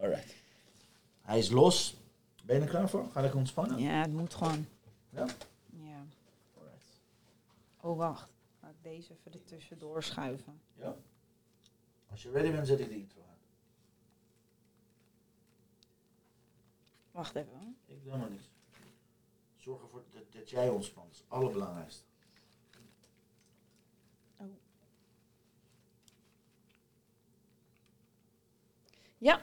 Alright. Hij is los. Ben je er klaar voor? Ga ik ontspannen? Ja, het moet gewoon. Ja? Ja. Alright. Oh, wacht. Laat ik deze even er tussendoor schuiven. Ja. Als je ready bent, zet ik de intro aan. Wacht even. hoor. Ik doe maar niks. Zorg ervoor dat, dat jij ontspant. Dat is het allerbelangrijkste. Ja, Ja,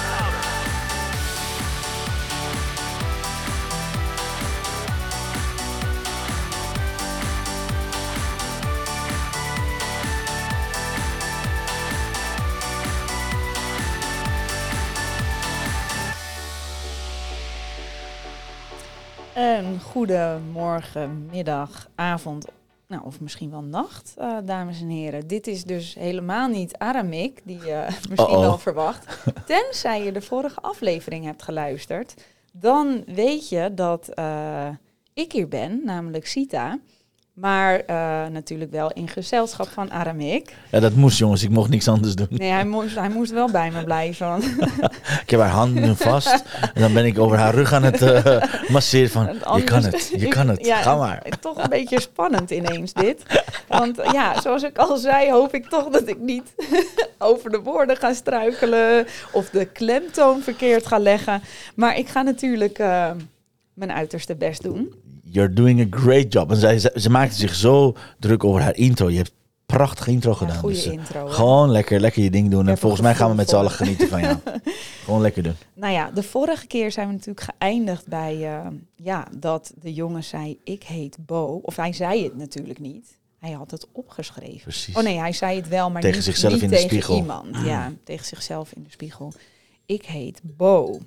Een goede morgen, middag, avond, nou, of misschien wel nacht, eh, dames en heren. Dit is dus helemaal niet Aramik, die je misschien wel verwacht. Tenzij je de vorige aflevering hebt geluisterd, dan weet je dat eh, ik hier ben, namelijk Sita. Maar eh, natuurlijk wel in gezelschap van Aramik. Ja, dat moest jongens. Ik mocht niks anders doen. Nee, hij moest, hij moest wel bij me blijven. want Ik heb haar handen nu vast. En dan ben ik over haar rug aan het eh, masseren van... Je kan het, je kan het. Ja, Ga maar. Toch een beetje spannend ineens dit. Want ja, zoals ik al zei, hoop ik toch dat ik niet over de woorden ga struikelen of de klemtoon verkeerd ga leggen. Maar ik ga natuurlijk eh, mijn uiterste best doen. You're doing a great job. En zij, ze, ze maakte zich zo druk over haar intro. Je hebt prachtige intro gedaan. goede dus, eh, intro, hè? Gewoon lekker, lekker je ding doen. En volgens mij gaan we met z'n allen genieten van jou. Gewoon lekker doen. Nou ja, de vorige keer zijn we natuurlijk geëindigd bij eh, ja, dat de jongen zei: Ik heet Bo. Of hij zei het natuurlijk niet. Hij had het opgeschreven. Precies. Oh nee, hij zei het wel, maar Tegen niet, zichzelf niet in de tegen spiegel. iemand. Ja, tegen zichzelf in de spiegel. Ik heet Bo.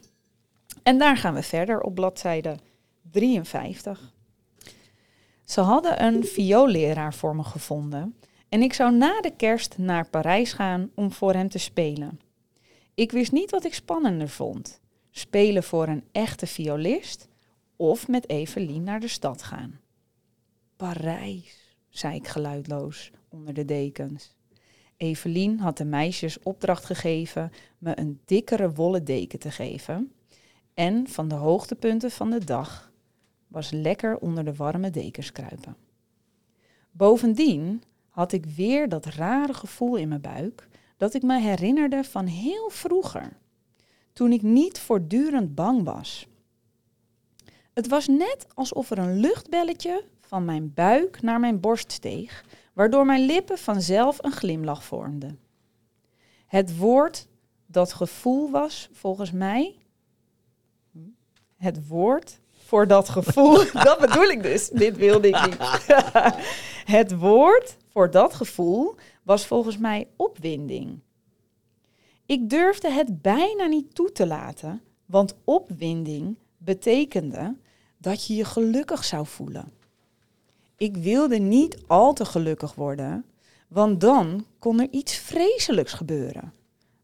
En daar gaan we verder op bladzijde 53. Ze hadden een vioolleraar voor me gevonden en ik zou na de kerst naar Parijs gaan om voor hem te spelen. Ik wist niet wat ik spannender vond. Spelen voor een echte violist of met Evelien naar de stad gaan. Parijs, zei ik geluidloos onder de dekens. Evelien had de meisjes opdracht gegeven me een dikkere wollen deken te geven. En van de hoogtepunten van de dag was lekker onder de warme dekens kruipen. Bovendien had ik weer dat rare gevoel in mijn buik dat ik me herinnerde van heel vroeger, toen ik niet voortdurend bang was. Het was net alsof er een luchtbelletje van mijn buik naar mijn borst steeg, waardoor mijn lippen vanzelf een glimlach vormden. Het woord dat gevoel was, volgens mij. Het woord voor dat gevoel, dat bedoel ik dus. Dit wilde ik niet. Het woord voor dat gevoel was volgens mij opwinding. Ik durfde het bijna niet toe te laten, want opwinding betekende dat je je gelukkig zou voelen. Ik wilde niet al te gelukkig worden, want dan kon er iets vreselijks gebeuren.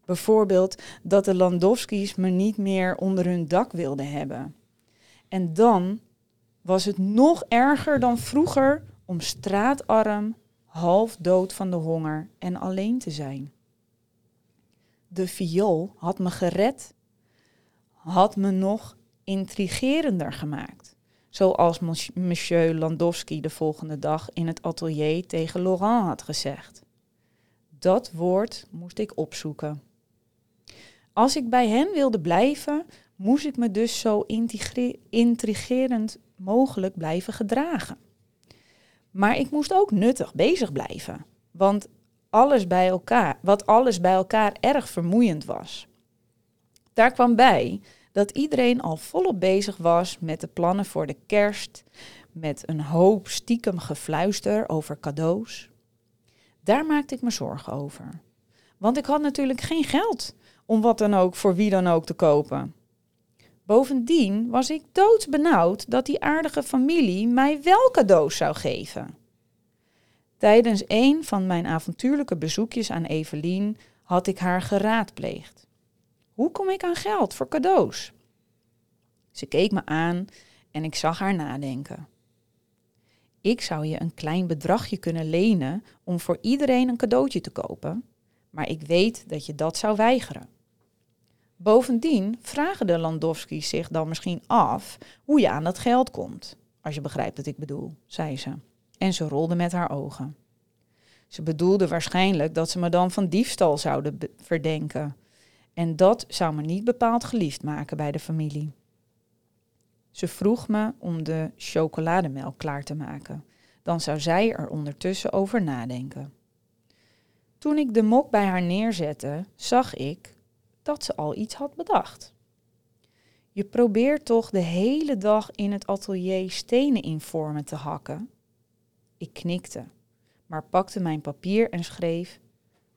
Bijvoorbeeld dat de Landowski's me niet meer onder hun dak wilden hebben. En dan was het nog erger dan vroeger om straatarm, half dood van de honger en alleen te zijn. De viool had me gered, had me nog intrigerender gemaakt. Zoals mons- monsieur Landowski de volgende dag in het atelier tegen Laurent had gezegd. Dat woord moest ik opzoeken. Als ik bij hen wilde blijven, moest ik me dus zo intrigerend mogelijk blijven gedragen. Maar ik moest ook nuttig bezig blijven, want alles bij elkaar, wat alles bij elkaar erg vermoeiend was. Daar kwam bij dat iedereen al volop bezig was met de plannen voor de kerst, met een hoop stiekem gefluister over cadeaus. Daar maakte ik me zorgen over. Want ik had natuurlijk geen geld om wat dan ook voor wie dan ook te kopen. Bovendien was ik doodsbenauwd dat die aardige familie mij wel cadeaus zou geven. Tijdens een van mijn avontuurlijke bezoekjes aan Evelien had ik haar geraadpleegd. Hoe kom ik aan geld voor cadeaus? Ze keek me aan en ik zag haar nadenken. Ik zou je een klein bedragje kunnen lenen om voor iedereen een cadeautje te kopen, maar ik weet dat je dat zou weigeren. Bovendien vragen de Landowski's zich dan misschien af hoe je aan dat geld komt, als je begrijpt wat ik bedoel, zei ze. En ze rolde met haar ogen. Ze bedoelde waarschijnlijk dat ze me dan van diefstal zouden verdenken. En dat zou me niet bepaald geliefd maken bij de familie. Ze vroeg me om de chocolademelk klaar te maken. Dan zou zij er ondertussen over nadenken. Toen ik de mok bij haar neerzette, zag ik dat ze al iets had bedacht. Je probeert toch de hele dag in het atelier stenen in vormen te hakken? Ik knikte, maar pakte mijn papier en schreef: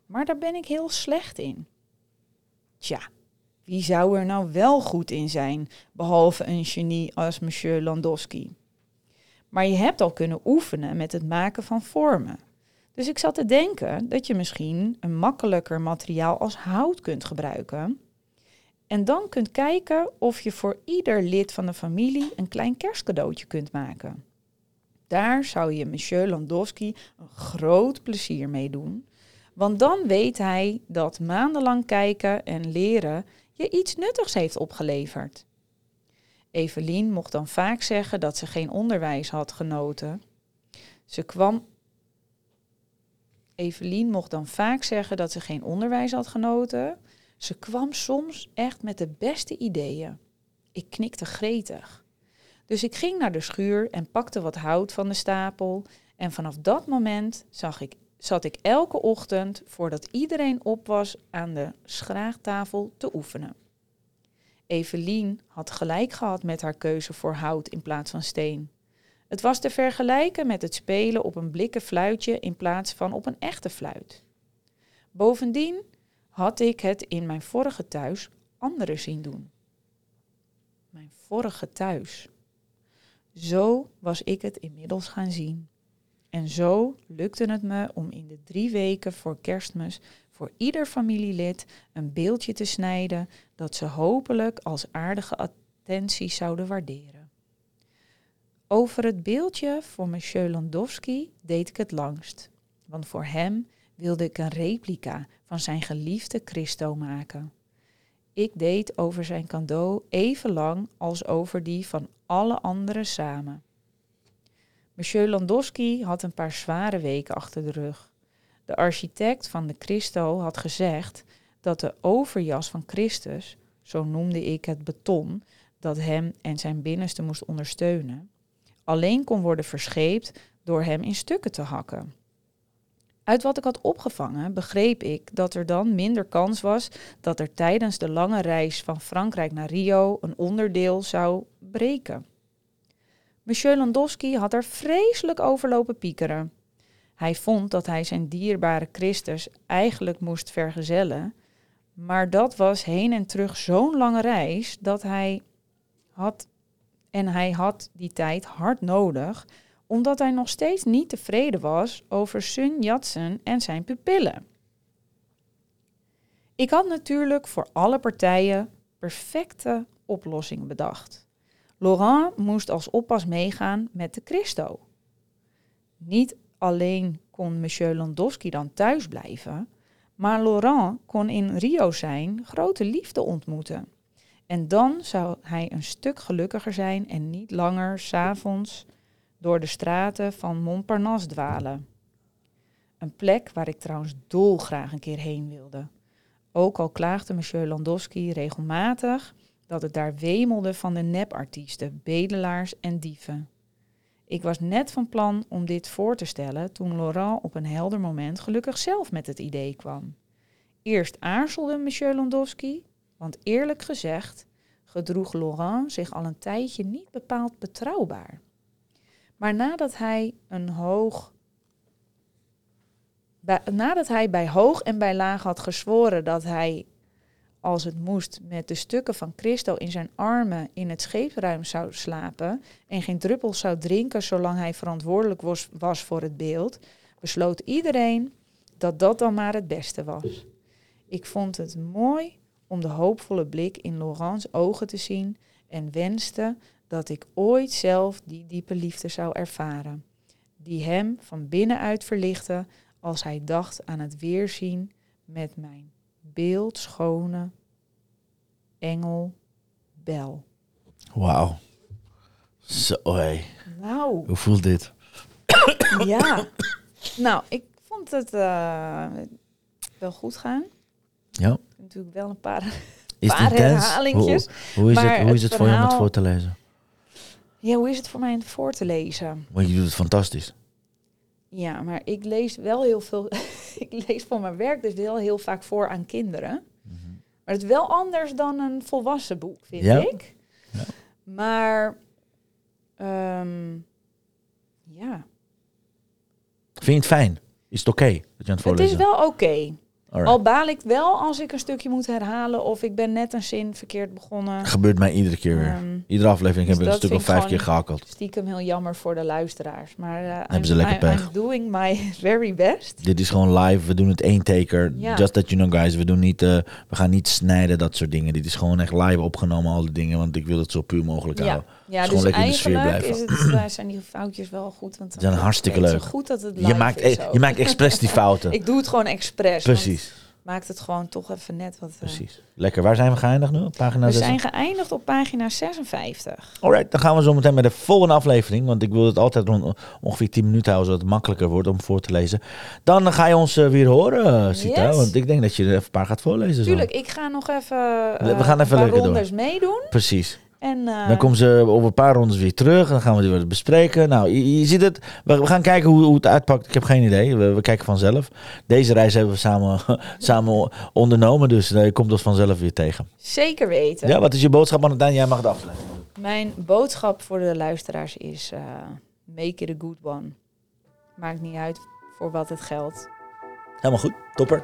Maar daar ben ik heel slecht in. Tja, wie zou er nou wel goed in zijn, behalve een genie als monsieur Landowski? Maar je hebt al kunnen oefenen met het maken van vormen. Dus ik zat te denken dat je misschien een makkelijker materiaal als hout kunt gebruiken. En dan kunt kijken of je voor ieder lid van de familie een klein kerstcadeautje kunt maken. Daar zou je monsieur Landowski een groot plezier mee doen. Want dan weet hij dat maandenlang kijken en leren je iets nuttigs heeft opgeleverd. Evelien mocht dan vaak zeggen dat ze geen onderwijs had genoten. Ze kwam. Evelien mocht dan vaak zeggen dat ze geen onderwijs had genoten. Ze kwam soms echt met de beste ideeën. Ik knikte gretig. Dus ik ging naar de schuur en pakte wat hout van de stapel. En vanaf dat moment zag ik, zat ik elke ochtend, voordat iedereen op was, aan de schraagtafel te oefenen. Evelien had gelijk gehad met haar keuze voor hout in plaats van steen. Het was te vergelijken met het spelen op een blikken fluitje in plaats van op een echte fluit. Bovendien had ik het in mijn vorige thuis anderen zien doen. Mijn vorige thuis. Zo was ik het inmiddels gaan zien. En zo lukte het me om in de drie weken voor kerstmis voor ieder familielid een beeldje te snijden dat ze hopelijk als aardige attentie zouden waarderen. Over het beeldje voor monsieur Landowski deed ik het langst, want voor hem wilde ik een replica van zijn geliefde Christo maken. Ik deed over zijn cadeau even lang als over die van alle anderen samen. Monsieur Landowski had een paar zware weken achter de rug. De architect van de Christo had gezegd dat de overjas van Christus, zo noemde ik het beton dat hem en zijn binnenste moest ondersteunen, alleen kon worden verscheept door hem in stukken te hakken. Uit wat ik had opgevangen begreep ik dat er dan minder kans was dat er tijdens de lange reis van Frankrijk naar Rio een onderdeel zou breken. Monsieur Landowski had er vreselijk over lopen piekeren. Hij vond dat hij zijn dierbare Christus eigenlijk moest vergezellen, maar dat was heen en terug zo'n lange reis dat hij had en hij had die tijd hard nodig, omdat hij nog steeds niet tevreden was over Sun Yat-sen en zijn pupillen. Ik had natuurlijk voor alle partijen perfecte oplossingen bedacht. Laurent moest als oppas meegaan met de Christo. Niet alleen kon monsieur Landowski dan thuis blijven, maar Laurent kon in Rio zijn grote liefde ontmoeten. En dan zou hij een stuk gelukkiger zijn en niet langer s'avonds door de straten van Montparnasse dwalen. Een plek waar ik trouwens dolgraag een keer heen wilde. Ook al klaagde monsieur Landowski regelmatig dat het daar wemelde van de nepartiesten, bedelaars en dieven. Ik was net van plan om dit voor te stellen toen Laurent op een helder moment gelukkig zelf met het idee kwam. Eerst aarzelde monsieur Landowski, want eerlijk gezegd gedroeg Laurent zich al een tijdje niet bepaald betrouwbaar. Maar nadat hij, een hoog, bij, nadat hij bij hoog en bij laag had gezworen dat hij, als het moest, met de stukken van Christo in zijn armen in het scheepsruim zou slapen en geen druppel zou drinken zolang hij verantwoordelijk was, was voor het beeld, besloot iedereen dat dat dan maar het beste was. Ik vond het mooi om de hoopvolle blik in Laurents ogen te zien en wenste dat ik ooit zelf die diepe liefde zou ervaren, die hem van binnenuit verlichtte als hij dacht aan het weerzien met mijn beeldschone engel Bel. Wauw. Zo, hé. Nou, Hoe voelt dit? ja. Nou, ik vond het eh, wel goed gaan. Ja. Natuurlijk wel een paar Is het Paar herhalingjes, Hoe, hoe is maar het, hoe is het het voor jou om het voor te lezen? Ja, hoe is het voor mij om het voor te lezen? Want je doet het fantastisch. Ja, maar ik lees wel heel veel. ik lees voor mijn werk dus wel heel vaak voor aan kinderen. Maar het is wel anders dan een volwassen boek, vind Ja? ik. Maar ehm, ja, Vind je het fijn? Is het oké dat je aan het het voorlezen is wel oké. Alright. Al baal ik wel als ik een stukje moet herhalen of ik ben net een zin verkeerd begonnen. Gebeurt mij iedere keer weer. Ehm, Iedere aflevering dus heb ik een stuk of vijf keer gehakkeld. Stiekem heel jammer voor de luisteraars. Maar eh, Hebben I'm, ze lekker I- pech. I'm doing my very best. Dit is gewoon live. We doen het één taker. Ja. Just that you know guys. We, doen niet, eh, we gaan niet snijden, dat soort dingen. Dit is gewoon echt live opgenomen, al die dingen. Want ik wil het zo puur mogelijk Ja, houden. Ja Dus dus gewoon lekker in de sfeer eigenlijk blijven. is het, eh, zijn die foutjes wel goed. Want Ze zijn dan- hartstikke het is leuk. goed dat het Je maakt, eh, ook. je maakt expres die fouten. Ik doe het gewoon expres. Precies, Maakt het gewoon toch even net wat... eh, precies. Lekker. Waar zijn we geëindigd nu? Op pagina We 6? zijn geëindigd op pagina 56. Alright, dan gaan we zo meteen bij de volgende aflevering. Want ik wil het altijd rond ongeveer 10 minuten houden, zodat het makkelijker wordt om voor te lezen. Dan ga je ons eh, weer horen, uh, Sita. Yes. Want ik denk dat je er even een paar gaat voorlezen. zo. Tuurlijk, ik ga nog even, We eh, gaan even lekker door. meedoen. Precies. En, eh, Dan komen ze over een paar rondes weer terug. Dan gaan we die weer bespreken. Nou, je, je ziet het. We, we gaan kijken hoe, hoe het uitpakt. Ik heb geen idee. We, we kijken vanzelf. Deze reis hebben we samen, samen ondernomen. Dus eh, je komt ons vanzelf weer tegen. Zeker weten. Ja, wat is je boodschap aan het? Jij mag het afsluiten. Mijn boodschap voor de luisteraars is: eh, make it a good one. Maakt niet uit voor wat het geldt. Helemaal goed. Topper.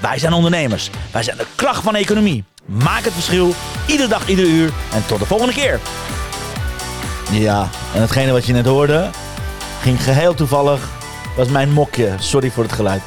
wij zijn ondernemers. Wij zijn de kracht van de economie. Maak het verschil, iedere dag, ieder uur. En tot de volgende keer. Ja, en hetgene wat je net hoorde, ging geheel toevallig, was mijn mokje. Sorry voor het geluid.